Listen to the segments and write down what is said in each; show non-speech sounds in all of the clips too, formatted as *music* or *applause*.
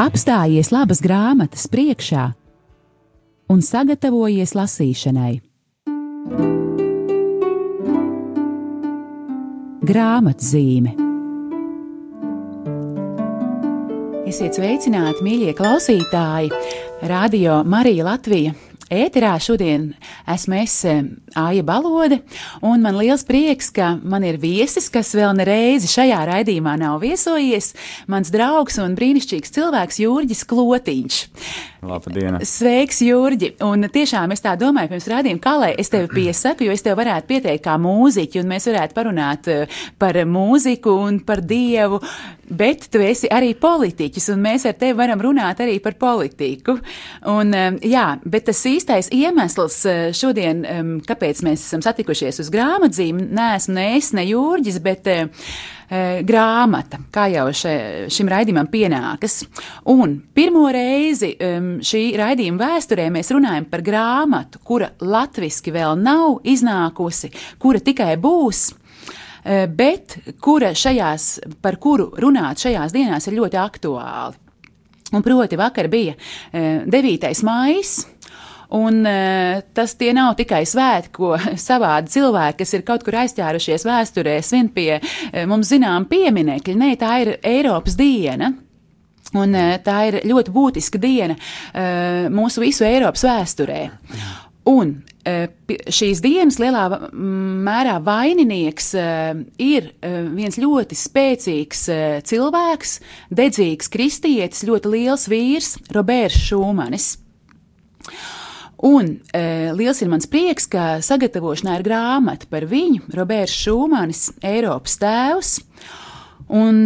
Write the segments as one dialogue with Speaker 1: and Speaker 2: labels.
Speaker 1: apstājies labas grāmatas priekšā un sagatavojies lasīšanai. Grāmatzīme Esiet sveicināti, mīļie klausītāji! Radio Marija Latvija Ēterā šodien esmu es Aija Balode, un man liels prieks, ka man ir viesis, kas vēl nereizi šajā raidījumā nav viesojies. Mans draugs un brīnišķīgs cilvēks Jurģis Klotiņš.
Speaker 2: Labdien!
Speaker 1: Sveiks, Jurģi! Un tiešām es tā domāju, pirms rādījuma, kā lai es tevi piesaku, jo es tev varētu pieteikt kā mūziķi, un mēs varētu parunāt eh, par mūziku un par dievu, bet tu esi arī politiķis, un mēs ar tevi varam runāt arī par politiku. Un, eh, jā, bet tas īstais iemesls eh, šodien, kāpēc mēs esam satikušies uz grāmatzīm, neesmu ne es, ne Jurģis, bet grāmata, kā jau še, šim raidījumam pienākas. Un pirmo reizi šī raidījuma vēsturē mēs runājam par grāmatu, kura latviski vēl nav iznākusi, kura tikai būs e, bet kura šajās, par kuru runāt šajās dienās ir ļoti aktuāli. Un proti, vakar bija 9. E, maija, Un uh, tas tie nav tikai svētki, ko *laughs* savādi cilvēki, kas ir kaut kur aizķērušies vēsturē, svin pie uh, mums zinām pieminekļi. Nē, tā ir Eiropas diena. Un uh, tā ir ļoti būtiska diena mūsu visu Eiropas vēsturē. Un šīs dienas lielā mērā vaininieks ir viens ļoti spēcīgs cilvēks, dedzīgs kristietis, ļoti liels vīrs, Roberts Šūmanis. Un e, liels ir mans prieks, ka sagatavošanā ir grāmata par viņu, Roberts Šūmanis, Eiropas tēvs. Un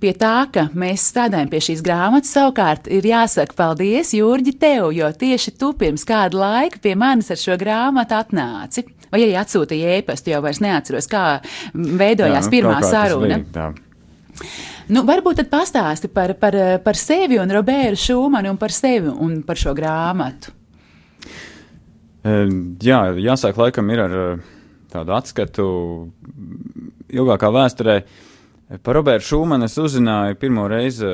Speaker 1: pie tā, ka mēs strādājam pie šīs grāmatas, savukārt ir jāsaka paldies, Jurģi, tev, jo tieši tu pirms kāda laika pie manis ar šo grāmatu atnāci. Vai arī atsūtīja ēpastu, jau vairs neatceros, kā veidojās Jā, pirmā saruna. Nu, varbūt tad pastāsti par, par, par sevi un Robertu Šūmanu un par sevi un par šo grāmatu.
Speaker 2: Jā, jāsāk laikam ir ar tādu atskatu ilgākā vēsturē. Par Robertu Šūmanu es uzzināju pirmo reizi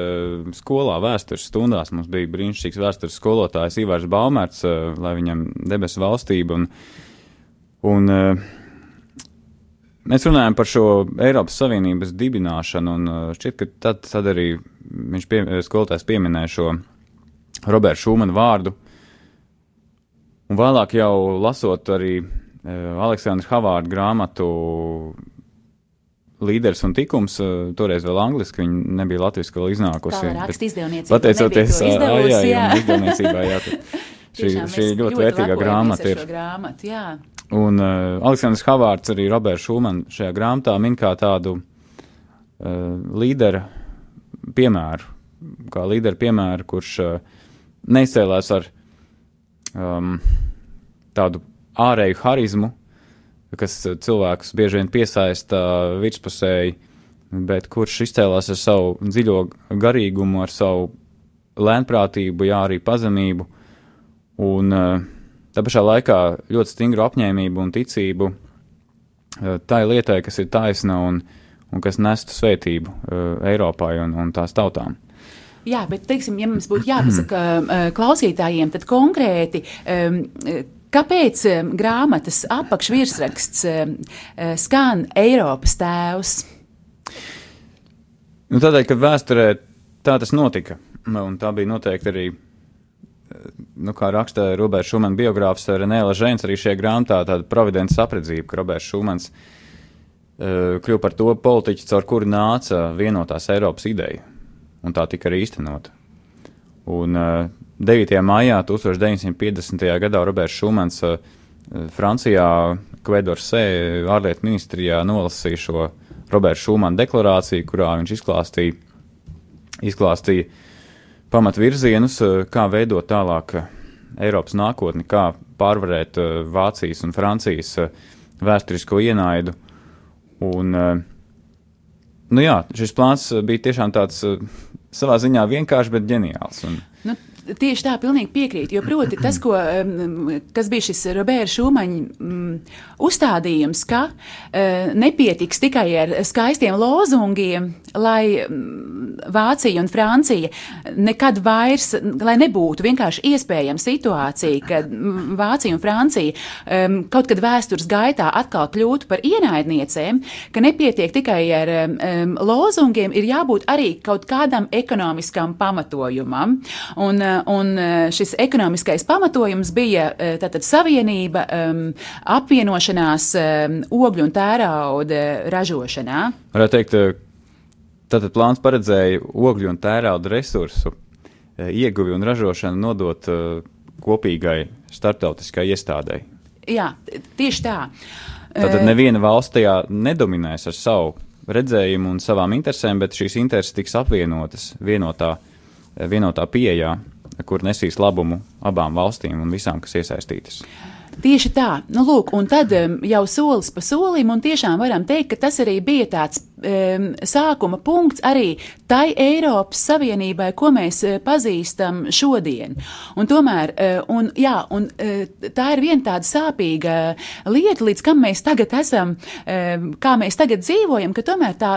Speaker 2: skolā vēstures stundās. Mums bija brīnišķīgs vēstures skolotājs Ivars Baumērts, lai viņam debesu valstība. Un, un, mēs runājam par šo Eiropas Savienības dibināšanu, un šķiet, ka tad, tad arī viņš pie, skolotājs pieminēja šo Robertu Šūmanu vārdu. Un vēlāk jau lasot arī uh, Aleksandra Havārda grāmatu Līderis un tikums, uh, toreiz vēl angliski, viņa nebija latviski vēl iznākusi.
Speaker 1: Tā raksta izdevniecība.
Speaker 2: Pateicoties
Speaker 1: izdevusi, jā, jā,
Speaker 2: izdevniecībā, *laughs* jā. šī, šī ļoti vērtīgā grāmata ir.
Speaker 1: Grāmatu, jā.
Speaker 2: un uh, Aleksandrs Havārds arī Roberts Šuman šajā grāmatā min kā tādu uh, līdera piemēru, kā līdera piemēru, kurš uh, neizcēlās ar um, tādu ārēju harizmu, kas cilvēkus bieži vien piesaista virspusēji, bet kurš izcēlās ar savu dziļo garīgumu, ar savu lēnprātību, jā, arī pazemību, un uh, tā pašā laikā ļoti stingru apņēmību un ticību uh, tai lietai, kas ir taisna un, un kas nestu svētību uh, Eiropai un, un tās tautām.
Speaker 1: Jā, bet, teiksim, ja mums būtu jāpasaka uh, *clears throat* klausītājiem, tad konkrēti, um, kāpēc um, grāmatas apakšvirsraksts um, uh, skan Eiropas tēvs?
Speaker 2: Nu, tādēļ, ka vēsturē tā tas notika, un tā bija noteikti arī, nu, kā raksta Roberts Šumans biogrāfs Renēla Žēns, arī šajā grāmatā tāda providences apredzība, ka Roberts Šumans uh, kļuva par to politiķu, caur kuru nāca vienotās Eiropas ideja un tā tika arī īstenota. Un uh, 9. maijā 1950. gadā Roberts Šumans uh, Francijā, Kvedorsē, ārlietu ministrijā nolasīja šo Roberta Šumana deklarāciju, kurā viņš izklāstīja, izklāstīja pamatvirzienus, uh, kā veidot tālāk Eiropas nākotni, kā pārvarēt Vācijas un Francijas vēsturisko ienaidu. Un, nu jā, šis plāns bija tiešām tāds savā ziņā vienkāršs, bet ģeniāls. Un...
Speaker 1: Nu, tieši tā, pilnīgi piekrītu. Jo, proti, tas, ko, kas bija šis Roberta Šumaņa uzstādījums, ka uh, nepietiks tikai ar skaistiem lozungiem, lai Vācija un Francija nekad vairs, lai nebūtu vienkārši iespējama situācija, kad Vācija un Francija kaut kad vēstures gaitā atkal kļūtu par ienaidniecēm, ka nepietiek tikai ar lozungiem, ir jābūt arī kaut kādam ekonomiskam pamatojumam. Un, un šis ekonomiskais pamatojums bija tātad savienība, um, apvienošanās ogļu un tērauda ražošanā.
Speaker 2: Varētu teikt, Tātad plāns paredzēja ogļu un tērauda resursu e, ieguvi un ražošanu nodot kopīgai starptautiskai iestādēji.
Speaker 1: Jā, tieši tā.
Speaker 2: Tātad neviena valsts tajā nedominēs ar savu redzējumu un savām interesēm, bet šīs intereses tiks apvienotas vienotā, vienotā pieejā, kur nesīs labumu abām valstīm un visām, kas iesaistītas.
Speaker 1: Tieši tā, nu, lūk, un tad jau solis pa solim, un tiešām varam teikt, ka tas arī bija tāds um, sākuma punkts arī tai Eiropas Savienībai, ko mēs uh, pazīstam šodien. Un tomēr, uh, un, jā, un, uh, tā ir viena tāda sāpīga lieta, līdz kam mēs tagad esam, kā mēs tagad dzīvojam, ka tomēr tā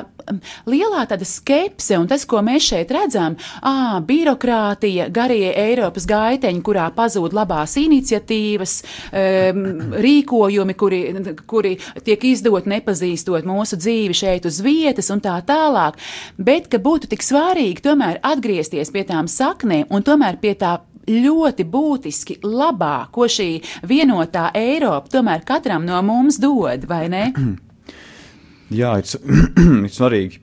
Speaker 1: lielā tāda skepse un tas, ko mēs šeit redzam, ā, birokrātija, garie Eiropas gaiteņi, kurā pazūd labās iniciatīvas, um, rīkojumi, kuri, kuri tiek izdot nepazīstot mūsu dzīvi šeit uz vietas, vietas un tā tālāk, bet ka būtu tik svarīgi tomēr atgriezties pie tām saknēm un tomēr pie tā ļoti būtiski labā, ko šī vienotā Eiropa tomēr katram no mums dod, vai ne? *clears throat*
Speaker 2: Jā, *clears throat* ir, svarīgi,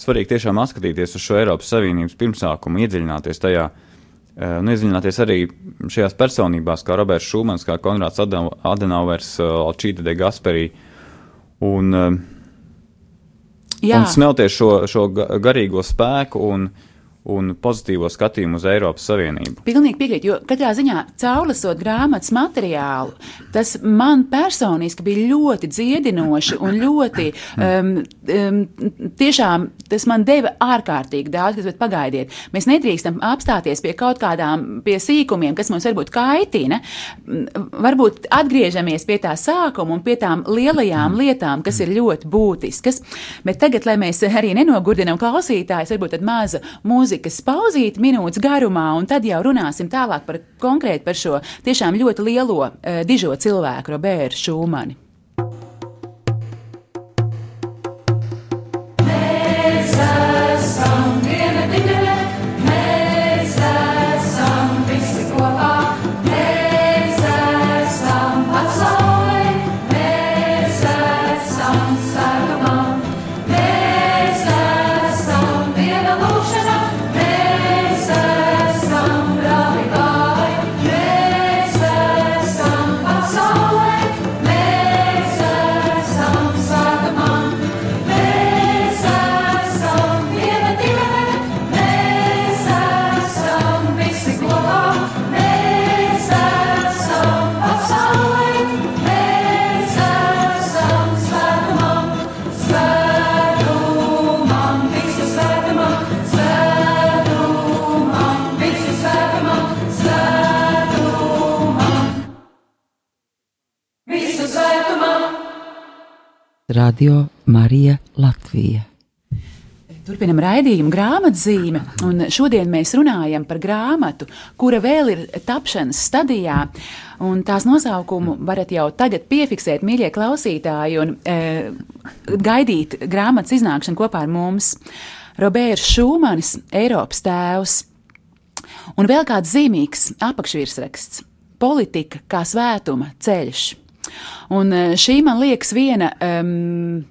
Speaker 2: svarīgi tiešām atskatīties uz šo Eiropas Savienības pirmsākumu, iedziļināties tajā, eh, nu, iedziļināties arī šajās personībās, kā Roberts Šumans, kā Konrāds Adenauers, eh, Alčīta de Gasperī. Un, uh, Jā. un smelties šo, šo garīgo spēku un, un pozitīvo skatījumu uz Eiropas Savienību.
Speaker 1: Pilnīgi piekrītu, jo katrā ziņā caurlasot grāmatas materiālu, tas man personiski bija ļoti dziedinoši un ļoti um, um, tiešām tas man deva ārkārtīgi daudz, kas, bet pagaidiet, mēs nedrīkstam apstāties pie kaut kādām, pie sīkumiem, kas mums varbūt kaitina, varbūt atgriežamies pie tā sākuma un pie tām lielajām lietām, kas ir ļoti būtiskas, bet tagad, lai mēs arī nenogurdinam klausītājus, varbūt tad maza mūzika mūzikas pauzīti minūtes garumā, un tad jau runāsim tālāk par konkrēti par šo tiešām ļoti lielo uh, dižo cilvēku, Robertu Šūmani.
Speaker 3: Radio Marija Latvija.
Speaker 1: Turpinam raidījumu grāmatzīme, un šodien mēs runājam par grāmatu, kura vēl ir tapšanas stadijā. Un tās nosaukumu varat jau tagad piefiksēt, mīļie klausītāji, un e, gaidīt grāmatas iznākšanu kopā ar mums. Roberts Šūmanis, Eiropas tēvs, un vēl kāds zīmīgs apakšvirsraksts - politika kā svētuma ceļš. Un eh, šī man liekas viena. Um,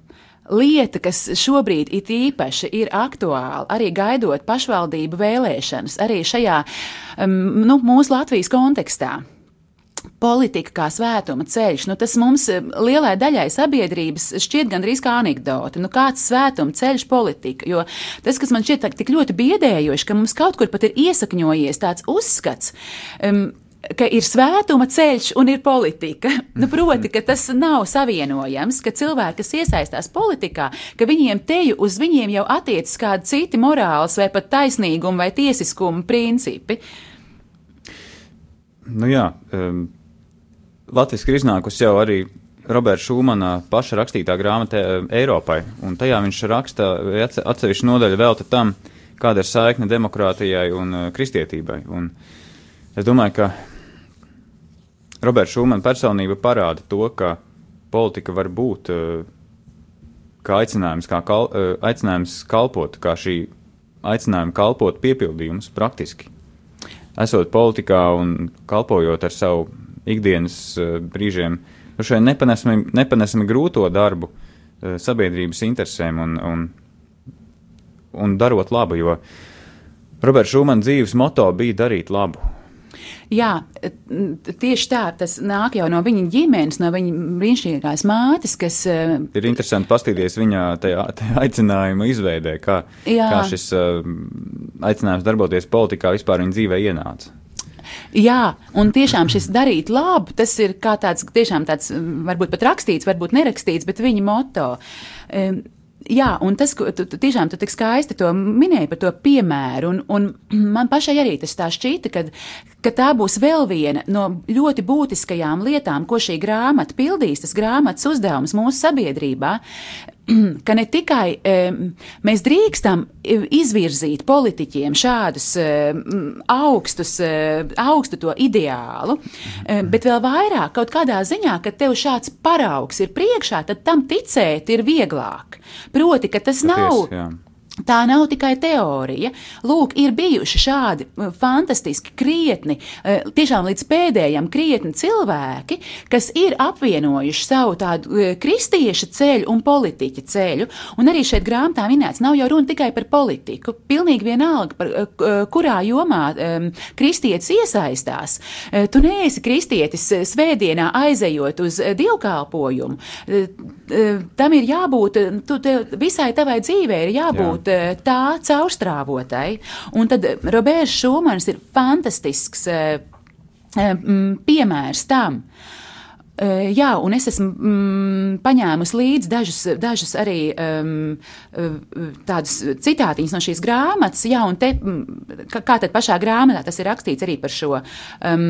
Speaker 1: lieta, kas šobrīd it īpaši ir aktuāla, arī gaidot pašvaldību vēlēšanas, arī šajā um, nu, mūsu Latvijas kontekstā. Politika kā svētuma ceļš, nu tas mums lielai daļai sabiedrības šķiet gandrīz kā anekdote. Nu, kāds svētuma ceļš politika? Jo tas, kas man šķiet tik ļoti biedējoši, ka mums kaut kur pat ir iesakņojies tāds uzskats. Um, ka ir svētuma ceļš un ir politika. *laughs* Nu, proti, ka tas nav savienojams, ka cilvēki, kas iesaistās politikā, ka viņiem teju uz viņiem jau attiecas kādi citi morāls vai pat taisnīguma vai tiesiskuma principi.
Speaker 2: Nu jā, um, Latvijas ir iznākusi jau arī Roberta Šūmana paša rakstītā grāmata Eiropai, un tajā viņš raksta atsevišķu nodaļu velta tam, kāda ir saikne demokrātijai un uh, kristietībai. Un es domāju, ka Roberta Šūmana personība parāda to, ka politika var būt uh, kā aicinājums, kā kal, uh, aicinājums kalpot, kā šī aicinājuma kalpot piepildījums praktiski. Esot politikā un kalpojot ar savu ikdienas uh, brīžiem, šai nepanesami, nepanesami grūto darbu sabiedrības interesēm un, un, un darot labu, jo Roberts Šumana dzīves moto bija darīt labu.
Speaker 1: Jā, tieši tā, tas nāk jau no viņa ģimenes, no viņa brīnišķīgās mātes, kas.
Speaker 2: Eh, ir interesanti paskatīties viņa tajā, tajā aicinājuma izveidē, kā, Jā. kā šis uh, aicinājums darboties politikā vispār viņa dzīvē ienāca.
Speaker 1: Jā, un tiešām šis darīt labu, tas ir kā tāds, tiešām tāds, varbūt pat rakstīts, varbūt nerakstīts, bet viņa moto. Um, Jā, un tas, ko tu, tu tiešām tu tik skaisti minēji par to piemēru, un, un *clears throat* man pašai arī tas tā šķita, ka, ka tā būs vēl viena no ļoti būtiskajām lietām, ko šī grāmata pildīs, tas grāmatas uzdevums mūsu sabiedrībā, *clears throat* ka ne tikai mēs drīkstam izvirzīt politiķiem šādus augstus, augstu to ideālu, bet vēl vairāk kaut kādā ziņā, ka tev šāds paraugs ir priekšā, tad tam ticēt ir vieglāk. Proti, ka tas Paties, nav. Jā Tā nav tikai teorija. Lūk, ir bijuši šādi fantastiski, krietni, e, tiešām līdz pēdējiem krietni cilvēki, kas ir apvienojuši savu tādu e, kristiešu ceļu un politiķu ceļu. Un arī šeit grāmatā minēts, nav jau runa tikai par politiku. Pilnīgi vienalga, par e, kurā jomā kristietis iesaistās. Tu neesi kristietis svētdienā aizejot uz dievkalpojumu. Tam ir jābūt, tu, te, visai tavai dzīvē ir jābūt. Jā būt eh, tā caurstrāvotai. Un tad Roberts Šumans ir fantastisks eh, eh, piemērs tam. Jā, un es esmu mm, paņēmusi līdzi dažus, dažus arī um, tādus citātiņus no šīs grāmatas. Jā, un te, kā, kā tad pašā grāmatā tas ir rakstīts arī par šo um,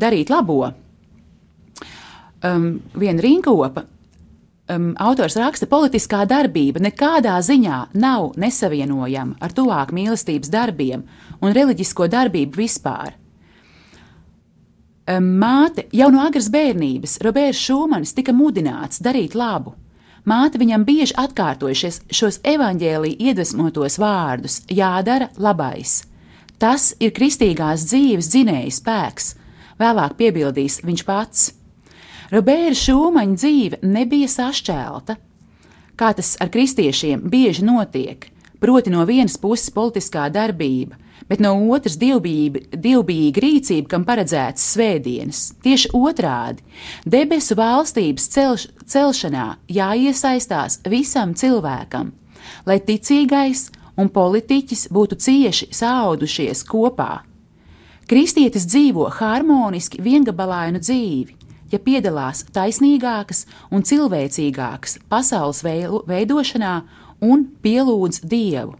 Speaker 1: darīt labo. Um, viena rinkopa um, autors raksta, politiskā darbība nekādā ziņā nav nesavienojama ar tuvāk mīlestības darbiem un reliģisko darbību vispār. Um, māte jau no agras bērnības Roberts Šūmanis tika mudināts darīt labu. Māte viņam bieži atkārtojušies šos evaņģēlī iedvesmotos vārdus: jādara labais. Tas ir kristīgās dzīves dzinēja spēks, vēlāk piebildīs viņš pats. Roberta Šūmaņa dzīve nebija sašķelta, kā tas ar kristiešiem bieži notiek, proti no vienas puses politiskā darbība, bet no otras dievbijīga rīcība, kam paredzēts svētdienas. Tieši otrādi - debesu valstības celš, celšanā jāiesaistās visam cilvēkam, lai ticīgais un politiķis būtu cieši saudušies kopā. Kristietis dzīvo harmoniski, viengabalainu dzīvi, ja piedalās taisnīgākas un cilvēcīgākas pasaules veidošanā un pielūdz Dievu.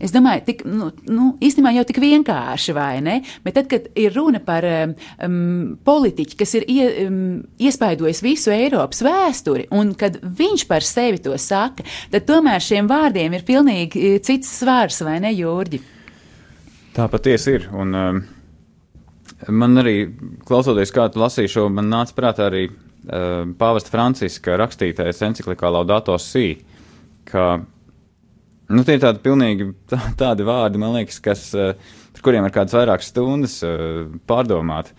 Speaker 1: Es domāju, tik, nu, nu, īstenībā jau tik vienkārši, vai ne? Bet tad, kad ir runa par um, politiķu, kas ir ie, um, iespaidojis visu Eiropas vēsturi, un kad viņš par sevi to saka, tad tomēr šiem vārdiem ir pilnīgi eh, cits svars, vai ne, Jurģi?
Speaker 2: Tā patiesi ir. Un, um Man arī, klausoties, kā tu lasīji šo, man nāca prātā arī uh, pāvesta Franciska rakstītais enciklikā Laudato Si, ka, nu, tie ir tādi pilnīgi tā, tādi vārdi, man liekas, kas, uh, par kuriem ir kādas vairākas stundas uh, pārdomāt.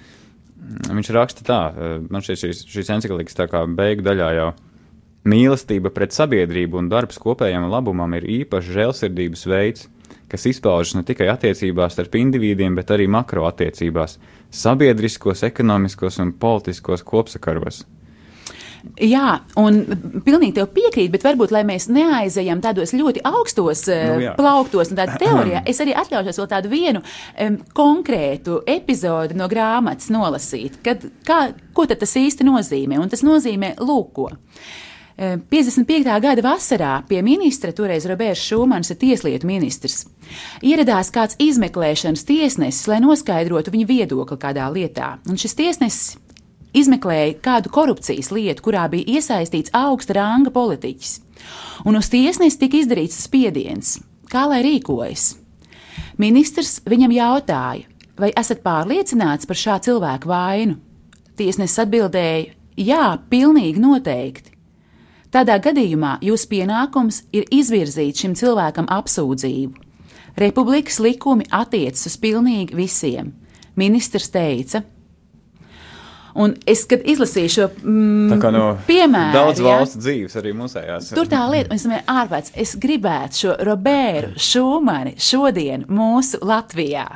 Speaker 2: Viņš raksta tā, uh, man šīs, šīs enciklikas tā kā beigu daļā jau. Mīlestība pret sabiedrību un darbs kopējam labumam ir īpašs žēlsirdības veids, kas izpaužas ne tikai attiecībās starp indivīdiem, bet arī makro attiecībās, sabiedriskos, ekonomiskos un politiskos kopsakaros.
Speaker 1: Jā, un pilnīgi tev piekrīt, bet varbūt, lai mēs neaizejam tādos ļoti augstos eh, nu, jā. plauktos un tādā *clears throat* teorijā, es arī atļaušos vēl tādu vienu um, konkrētu epizodi no grāmatas nolasīt, kad, kā, ko tad tas īsti nozīmē, un tas nozīmē lūko. 55. gada vasarā pie ministra, toreiz Roberts Šumans, tieslietu ministrs. Ieradās kāds izmeklēšanas tiesnesis, lai noskaidrotu viņa viedokli kādā lietā. Un šis tiesnesis izmeklēja kādu korupcijas lietu, kurā bija iesaistīts augsta ranga politiķis. Un uz tiesnesi tika izdarīts spiediens, kā lai rīkojas. Ministrs viņam jautāja, vai esat pārliecināts par šā cilvēka vainu? Tiesnesis atbildēja, jā, pilnīgi noteikti. Tādā gadījumā jūsu pienākums ir izvirzīt šim cilvēkam apsūdzību. Republikas likumi attiecas uz pilnīgi visiem. Ministrs teica, Un es, kad izlasīju šo mm,
Speaker 2: no
Speaker 1: piemēru,
Speaker 2: daudz ja, valstu dzīves, arī mūsējās.
Speaker 1: Tur tā lieta, es domāju, ārpēc, es gribētu šo Robertu Šumani šodien mūsu Latvijā.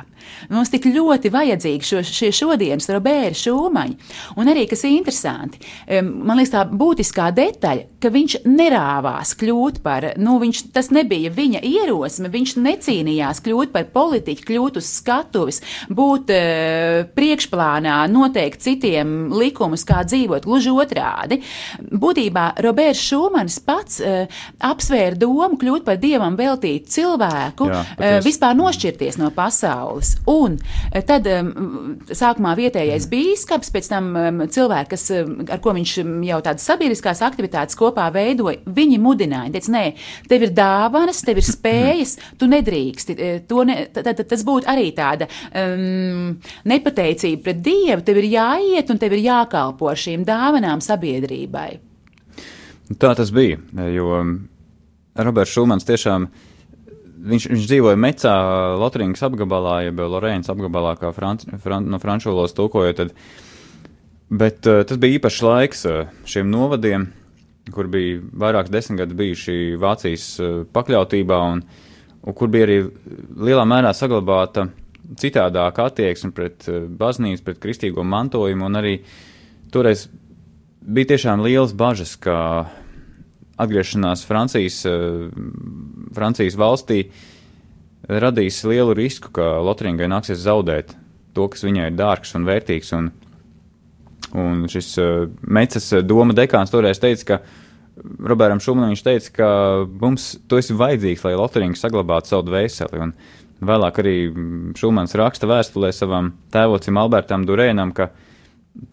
Speaker 1: Mums tik ļoti vajadzīgi šo, šie šodienas Roberta Šūmaņi. Un arī, kas ir interesanti, man liekas, tā būtiskā detaļa, ka viņš nerāvās kļūt par, nu, viņš, tas nebija viņa ierosme, viņš necīnījās kļūt par politiķu, kļūt uz skatuves, būt uh, priekšplānā, noteikt citiem likumus, kā dzīvot, gluži otrādi. Būtībā Roberts Šūmanis pats uh, apsvēra domu kļūt par dievam veltītu cilvēku, Jā, uh, vispār nošķirties no pasaules. Un eh, tad um, sākumā vietējais bīskaps, pēc tam um, cilvēki, kas, um, ar ko viņš jau tādas sabiedriskās aktivitātes kopā veidoja, viņi mudināja, teica, nē, tev ir dāvanas, tev ir *laughs* spējas, tu nedrīksti. To ne, tad, tad, tas būtu arī tāda um, nepateicība pret Dievu, tev ir jāiet un tev ir jākalpo šīm dāvanām sabiedrībai.
Speaker 2: Tā tas bija, jo Roberts Šumans tiešām uh, viņš, viņš dzīvoja Mecā, Lotrīnas apgabalā, jeb Lorēnas apgabalā, kā franc, fran, no franču valodas tulkoja. Tad, bet uh, tas bija īpašs laiks uh, šiem novadiem, kur bija vairākas desmitgades bijuši Vācijas uh, pakļautībā, un, un kur bija arī lielā mērā saglabāta citādāka attieksme pret uh, baznīcu, pret kristīgo mantojumu, un arī toreiz bija tiešām liels bažas, ka atgriešanās Francijas, eh, Francijas valstī radīs lielu risku, ka Lotringai nāksies zaudēt to, kas viņai ir dārgs un vērtīgs. Un, un šis uh, Mecas doma dekāns toreiz teica, ka Robertam Šumanam viņš teica, ka mums tu esi vajadzīgs, lai Lotringa saglabātu savu dvēseli. Un vēlāk arī Šumans raksta vēstulē savam tēvocim Albertam Durēnam, ka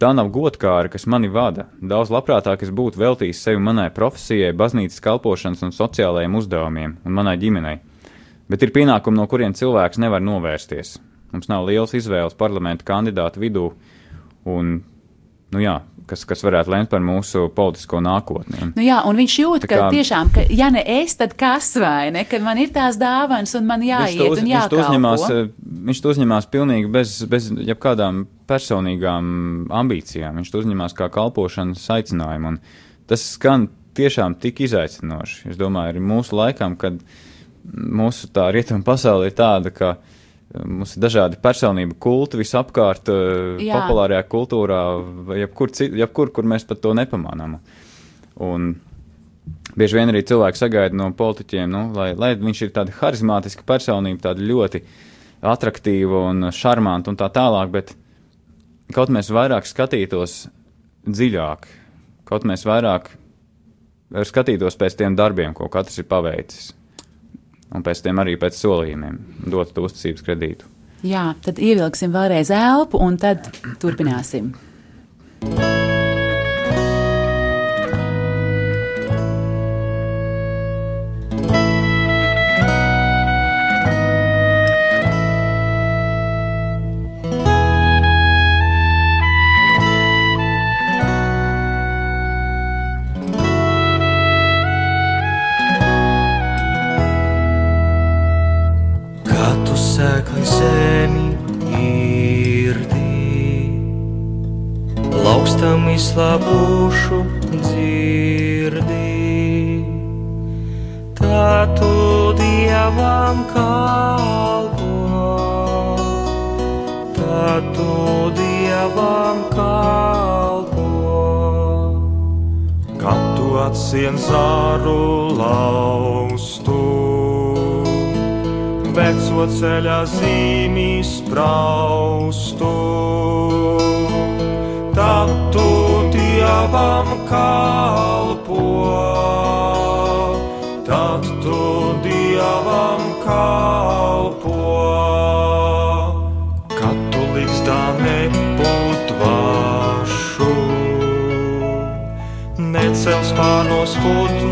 Speaker 2: Tā nav godkāra, kas mani vada. Daudz labprātāk es būtu veltījis sevi manai profesijai, baznīcas kalpošanas un sociālajiem uzdevumiem un manai ģimenei. Bet ir pienākumi, no kuriem cilvēks nevar novērsties. Mums nav liels izvēles parlamentu kandidātu vidū, un, nu jā, kas, kas varētu lemt par mūsu politisko nākotni.
Speaker 1: Nu jā, un viņš jūt, kā, ka tiešām, ka ja ne es, tad kas vai ne, kad man ir tās dāvanas un man jāiet uz, un jākalpo. Viņš to uzņemās,
Speaker 2: eh, viņš to uzņemās pilnīgi bez, bez jebkādām personīgām ambīcijām. Viņš to uzņemās kā kalpošanas aicinājumu, un tas skan tiešām tik izaicinoši. Es domāju, arī mūsu laikam, kad mūsu tā rietuma pasaule ir tāda, ka Mums ir dažādi personību kulti visapkārt, eh, Jā. populārajā kultūrā, jebkur, jebkur, kur mēs pat to nepamanām. Un bieži vien arī cilvēki sagaida no politiķiem, nu, lai, lai viņš ir tāda harizmātiska personība, tāda ļoti attraktīva un šarmanta un tā tālāk, bet kaut mēs vairāk skatītos dziļāk, kaut mēs vairāk skatītos pēc tiem darbiem, ko katrs ir paveicis un pēc tam arī pēc solījumiem dot uzticības kredītu.
Speaker 1: Jā, tad ievilksim vēlreiz elpu un tad turpināsim.
Speaker 4: Izslāpušu dzirdi. Tā tu dievam kalpo, tā tu dievam kalpo. Kad tu atsien zāru laustu, veco ceļa zīmīs praustu. Tad tu dievam kalpo, tad tu dievam kalpo. Kad tu līgstā neputvašu, necels pārnos putnu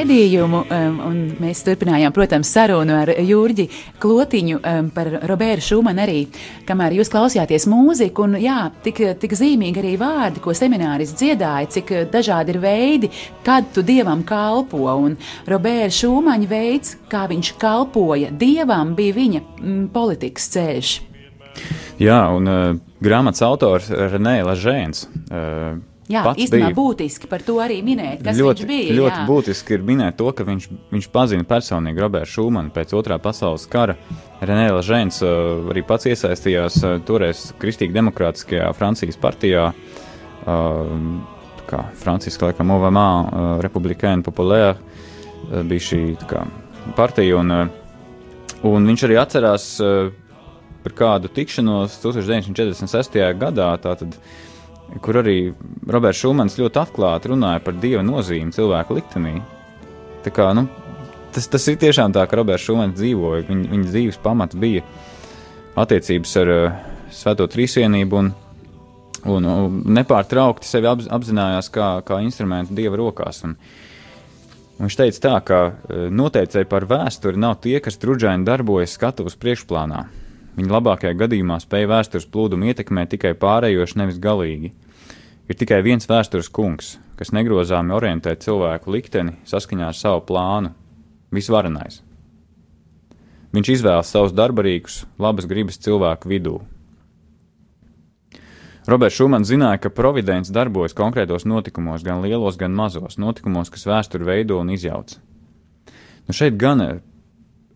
Speaker 1: raidījumu, um, un mēs turpinājām, protams, sarunu ar Jurģi Klotiņu um, par Robertu Šumanu arī, kamēr jūs klausījāties mūziku, un jā, tik, tik zīmīgi arī vārdi, ko semināris dziedāja, cik dažādi ir veidi, kad tu Dievam kalpo, un Roberta Šumaņa veids, kā viņš kalpoja Dievam, bija viņa mm, politikas ceļš.
Speaker 2: Jā, un uh, grāmatas autors Renē Lažēns. Uh,
Speaker 1: Jā, īstenībā
Speaker 2: bija-
Speaker 1: būtiski par to arī minēt, kas
Speaker 2: ļoti,
Speaker 1: viņš bija.
Speaker 2: ļoti
Speaker 1: jā.
Speaker 2: būtiski ir minēt to, ka viņš, viņš pazina personīgi Robertu Šumanu pēc otrā pasaules kara. Renē Lažēns uh, arī pats iesaistījās uh, toreiz Kristīgi demokrātiskajā Francijas partijā, uh, kā Franciska laikam Movamā, uh, Republikēna Populēra uh, bija šī kā, partija, un, uh, un viņš arī atcerās uh, par kādu tikšanos 1946. gadā, tātad, kur arī Roberts Šumans ļoti atklāti runāja par dieva nozīmi cilvēku liktenī. Tā kā, nu, tas, tas ir tiešām tā, ka Roberts Šumans dzīvoja, viņa, viņa dzīves pamats bija attiecības ar uh, Svēto Trīsvienību un, un, un nepārtraukti sevi apz, apzinājās kā, kā instrumentu dieva rokās. Un, un viņš teica tā, ka uh, noteicēji par vēsturi nav tie, kas trudžaini darbojas skatuves priekšplānā. Viņi labākajā gadījumā spēja vēstures plūdumu ietekmēt tikai pārējoši, nevis galīgi. Ir tikai viens vēstures kungs, kas negrozāmi orientē cilvēku likteni saskaņā ar savu plānu - visvarenais. Viņš izvēlas savus darbarīgus, labas gribas cilvēku vidū. Roberts Šumans zināja, ka providence darbojas konkrētos notikumos, gan lielos, gan mazos notikumos, kas vēsturi veido un izjauc. Nu šeit gan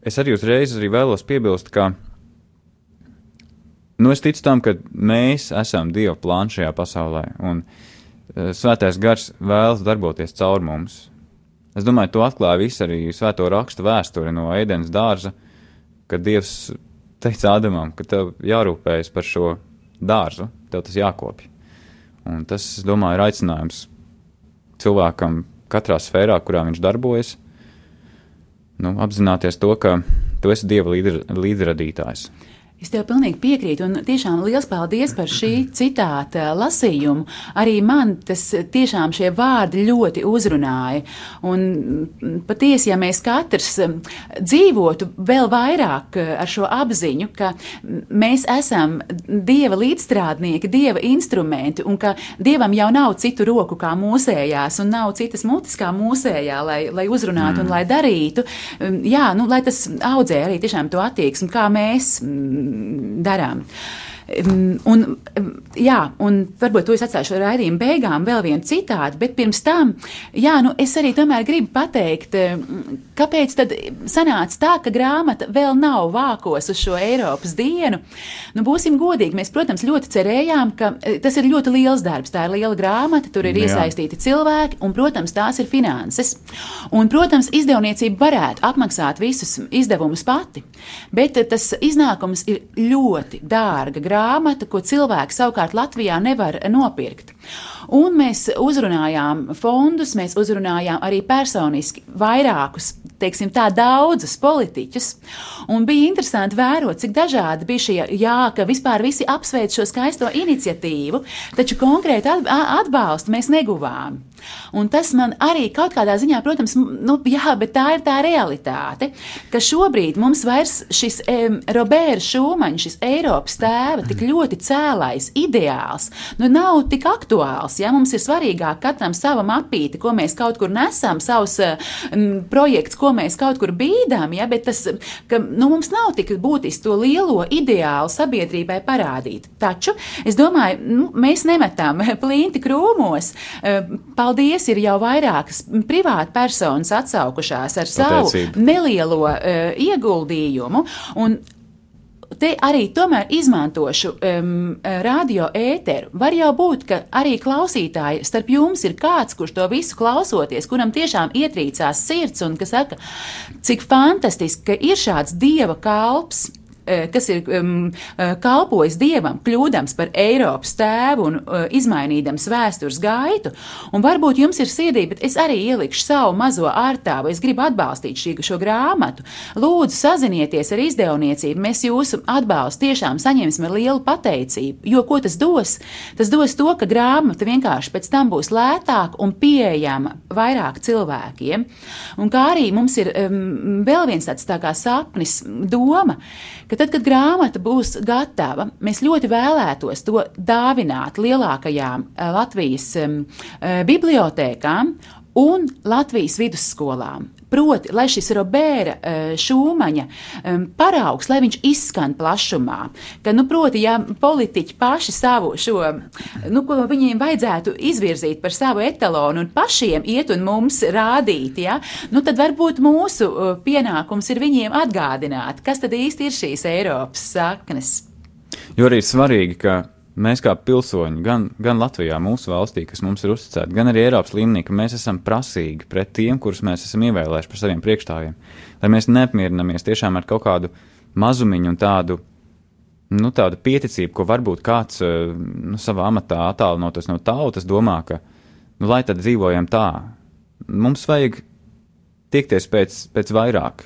Speaker 2: es arī uzreiz arī vēlos piebilst, ka nu, es ticu tam, ka mēs esam Dieva plāns šajā pasaulē, un uh, Svētais Gars vēlas darboties caur mums. Es domāju, to atklāja viss arī Svēto rakstu vēsture no ēdienas dārza, kad Dievs teica Ādamam, ka tev jārūpējas par šo dārzu, tev tas jākopja. Un tas, es domāju, ir aicinājums cilvēkam katrā sfērā, kurā viņš darbojas, nu, apzināties to, ka tu esi Dieva līdz, līdzradītājs.
Speaker 1: Es tev pilnīgi piekrītu, un tiešām liels paldies par šī citāta lasījumu. Arī man tas tiešām šie vārdi ļoti uzrunāja. Un mm, patiesi, ja mēs katrs mm, dzīvotu vēl vairāk eh, ar šo apziņu, ka mēs esam Dieva līdzstrādnieki, Dieva instrumenti, un ka Dievam jau nav citu roku kā mūsējās, un nav citas mutes kā mūsējā, lai, lai uzrunātu mm. un lai darītu, jā, nu, lai tas audzē arī tiešām to attieksmi, kā mēs mm, darām. Un, jā, un varbūt to es atstāšu raidījuma beigām, vēl vienu citātu, bet pirms tam, jā, nu, es arī tomēr gribu pateikt, kāpēc tad sanāca tā, ka grāmata vēl nav vākos uz šo Eiropas dienu. Nu, būsim godīgi, mēs, protams, ļoti cerējām, ka eh, tas ir ļoti liels darbs, tā ir liela grāmata, tur ir
Speaker 2: Jā.
Speaker 1: iesaistīti cilvēki, un, protams, tās ir finanses. Un, protams, izdevniecība varētu apmaksāt visus izdevumus pati, bet tas iznākums ir ļoti dārga grāmata, ko cilvēki savukārt Latvijā nevar nopirkt. Un mēs uzrunājām fondus, mēs uzrunājām arī personiski vairākus, teiksim, tā daudzus politiķus. Un bija interesanti vērot, cik dažādi bija šie, jā, ka vispār visi apsveic šo skaisto iniciatīvu, taču konkrēti atbalstu mēs neguvām. Un tas man arī kaut kādā ziņā, protams, nu, jā, bet tā ir tā realitāte, ka šobrīd mums vairs šis um, Roberts Šumaņš, šis Eiropas tēva, tik ļoti cēlais ideāls, nu nav tik aktuāls. Ja? Mums ir svarīgāk katram sava mapīte, ko mēs kaut kur nesam, savs um, projekts, ko mēs kaut kur bīdām, ja? bet tas, ka nu, mums nav tik būtiski to lielo ideālu sabiedrībai parādīt. Taču es domāju, nu, mēs nemetam *laughs* plinti krūmos. Eh, Paldies, ir jau vairākas privāti personas atsaukušās ar savu nelielo uh, ieguldījumu. Un te arī tomēr izmantošu um, radio ēteru. Var jau būt, ka arī klausītāji starp jums ir kāds, kurš to visu klausoties, kuram tiešām ietrīcās sirds un kas saka, cik fantastiski, ka ir šāds dieva kalps kas ir um, kalpojis dievam, kļūdams par Eiropas tēvu un uh, izmainīdams vēstures gaitu. Un varbūt jums ir sirdī, bet es arī ielikšu savu mazo ārtāvu. Es gribu atbalstīt šī, šo grāmatu. Lūdzu, sazinieties ar izdevniecību. Mēs jūsu atbalstu tiešām saņemsim ar lielu pateicību. Jo ko tas dos? Tas dos to, ka grāmata vienkārši pēc tam būs lētāka un pieejama vairāk cilvēkiem. Un kā arī mums ir um, vēl viens tāds tā kā sapnis, doma ka tad, kad grāmata būs gatava, mēs ļoti vēlētos to dāvināt lielākajām eh, Latvijas um, bibliotēkām un Latvijas vidusskolām. Proti, lai šis Roberta uh, Šūmaņa um, paraugs, lai viņš izskan plašumā, ka, nu, proti, ja politiķi paši savu šo, nu, ko viņiem vajadzētu izvirzīt par savu etalonu un pašiem iet un mums rādīt, ja, nu, tad varbūt mūsu uh, pienākums ir viņiem atgādināt, kas tad īsti ir šīs Eiropas saknes.
Speaker 2: Jo arī svarīgi, ka mēs kā pilsoņi, gan, gan Latvijā, mūsu valstī, kas mums ir uzticēti, gan arī Eiropas līmenī, ka mēs esam prasīgi pret tiem, kurus mēs esam ievēlējuši par saviem priekšstāviem. Lai mēs neapmierinamies tiešām ar kaut kādu mazumiņu un tādu, nu, tādu pieticību, ko varbūt kāds eh, nu, savā amatā attālinoties no tautas domā, ka, nu, lai tad dzīvojam tā. Mums vajag tiekties pēc, pēc vairāk,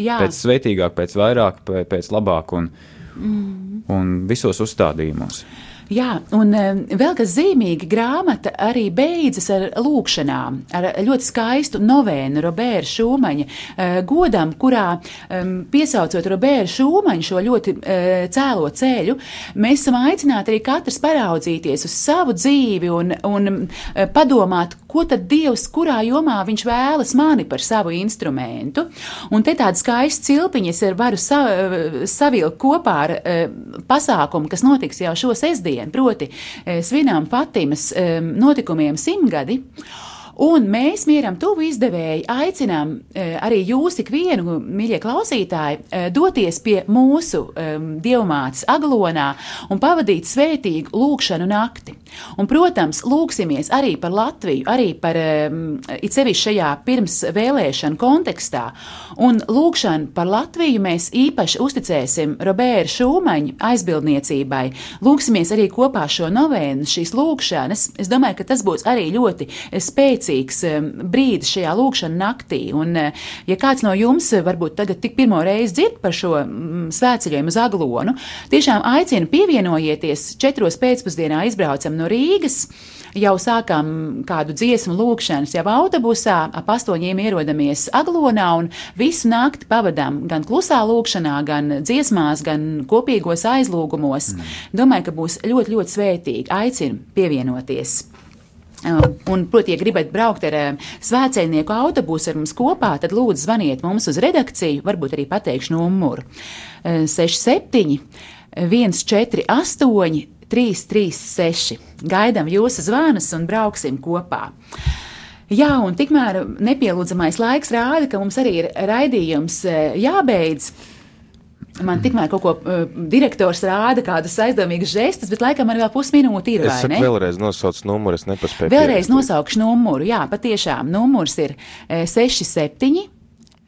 Speaker 2: Jā. pēc svētīgāk, pēc vairāk, pēc labāk un, mm. un visos uzstādījumos.
Speaker 1: Jā, un vēl kas zīmīgi, grāmata arī beidzas ar lūkšanām, ar ļoti skaistu novēnu Roberta Šūmaņa eh, godam, kurā piesaucot Roberta Šūmaņu šo ļoti eh, cēlo ceļu, mēs esam aicināti arī katrs paraudzīties uz savu dzīvi un, un eh, padomāt, ko tad Dievs, kurā jomā viņš vēlas mani par savu instrumentu. Un te tāda skaista cilpiņa es varu sa, savilkt kopā ar pasākumu, kas notiks jau šo sestdienu šodien, proti eh, svinām Fatimas eh, notikumiem simtgadi. Un mēs, mieram, tuvu izdevēji, aicinām e, arī jūs, ikvienu, mīļie klausītāji, e, doties pie mūsu e, dievmātes aglonā un pavadīt svētīgu lūkšanu nakti. Un, protams, lūksimies arī par Latviju, arī par it sevišķi šajā pirms vēlēšanu kontekstā. Un lūkšanu par Latviju mēs īpaši uzticēsim Roberta Šūmaņa aizbildniecībai. Lūksimies arī kopā šo novēnu, šīs lūkšanas. Es domāju, ka tas būs arī ļoti spēcīgs spēcīgs brīdis šajā lūkšanā naktī. Un, eh, ja kāds no jums eh, varbūt tagad tik pirmo reizi dzird par šo mm, svētceļojumu uz Aglonu, tiešām aicinu pievienojieties četros pēcpusdienā izbraucam no Rīgas jau sākām kādu dziesmu lūkšanas, jau autobusā ap astoņiem ierodamies Aglonā un visu nakti pavadām gan klusā lūkšanā, gan dziesmās, gan kopīgos aizlūgumos. Mm. Domāju, ka būs ļoti, ļoti svētīgi. Aicinu pievienoties. Un, proti, ja gribat braukt ar svētceļnieku autobusu ar mums kopā, tad lūdzu zvaniet mums uz redakciju, varbūt arī pateikšu numuru 67 148 336. Gaidām jūsu zvanus un brauksim kopā. Jā, un tikmēr nepielūdzamais laiks rāda, ka mums arī ir raidījums jābeidz. Man tikmēr kaut ko uh, direktors rāda, kādas aizdomīgas žestas, bet laikam man vēl pusminūte ir.
Speaker 5: Es saku, vēlreiz nosauc numuru, es nepaspēju.
Speaker 1: Vēlreiz nosaukšu numuru, jā, patiešām numurs ir 67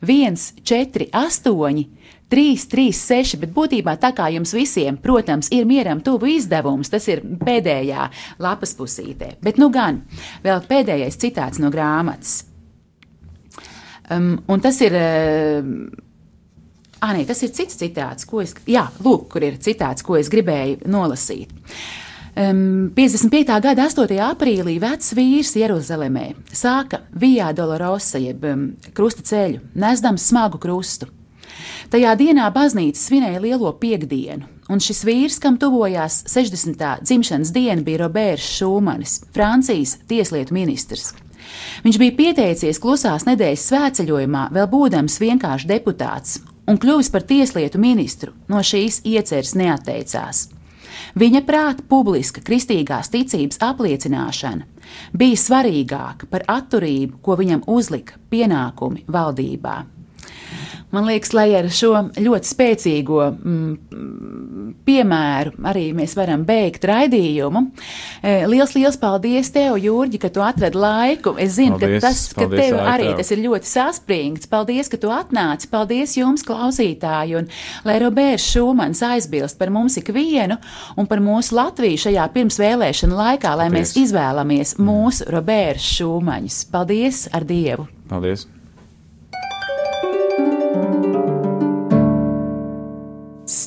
Speaker 1: 148 336, bet būtībā tā kā jums visiem, protams, ir mieram tuvu izdevums, tas ir pēdējā lapas pusītē. Bet nu gan, vēl pēdējais citāts no grāmatas. Um, un tas ir. Uh, Ah, nē, tas ir cits citāts, ko es, jā, lūk, kur ir citāts, ko es gribēju nolasīt. Um, 55. gada 8. aprīlī vecs vīrs Jeruzalemē sāka Vijā Dolorosa, jeb um, krusta ceļu, nesdams smagu krustu. Tajā dienā baznīca svinēja lielo piekdienu, un šis vīrs, kam tuvojās 60. dzimšanas diena, bija Roberts Šūmanis, Francijas tieslietu ministrs. Viņš bija pieteicies klusās nedēļas svētceļojumā, vēl būdams vienkārši deputāts, un kļuvis par tieslietu ministru, no šīs ieceres neatteicās. Viņa prāta publiska kristīgās ticības apliecināšana bija svarīgāka par atturību, ko viņam uzlika pienākumi valdībā. Man liekas, lai ar šo ļoti spēcīgo mm, piemēru arī mēs varam beigt raidījumu. E, liels, liels paldies tev, Jurģi, ka tu atradi laiku. Es zinu,
Speaker 2: Paldies,
Speaker 1: ka tas, ka
Speaker 2: paldies,
Speaker 1: tev arī tas ir ļoti saspringts. Paldies, ka tu atnāci. Paldies jums, klausītāji. Un lai Roberts Šumans aizbilst par mums ikvienu un par mūsu Latviju šajā pirmsvēlēšana laikā, lai mēs
Speaker 2: Paldies.
Speaker 1: izvēlamies mūsu Roberts Šumaņus. Paldies ar Dievu!
Speaker 2: Paldies!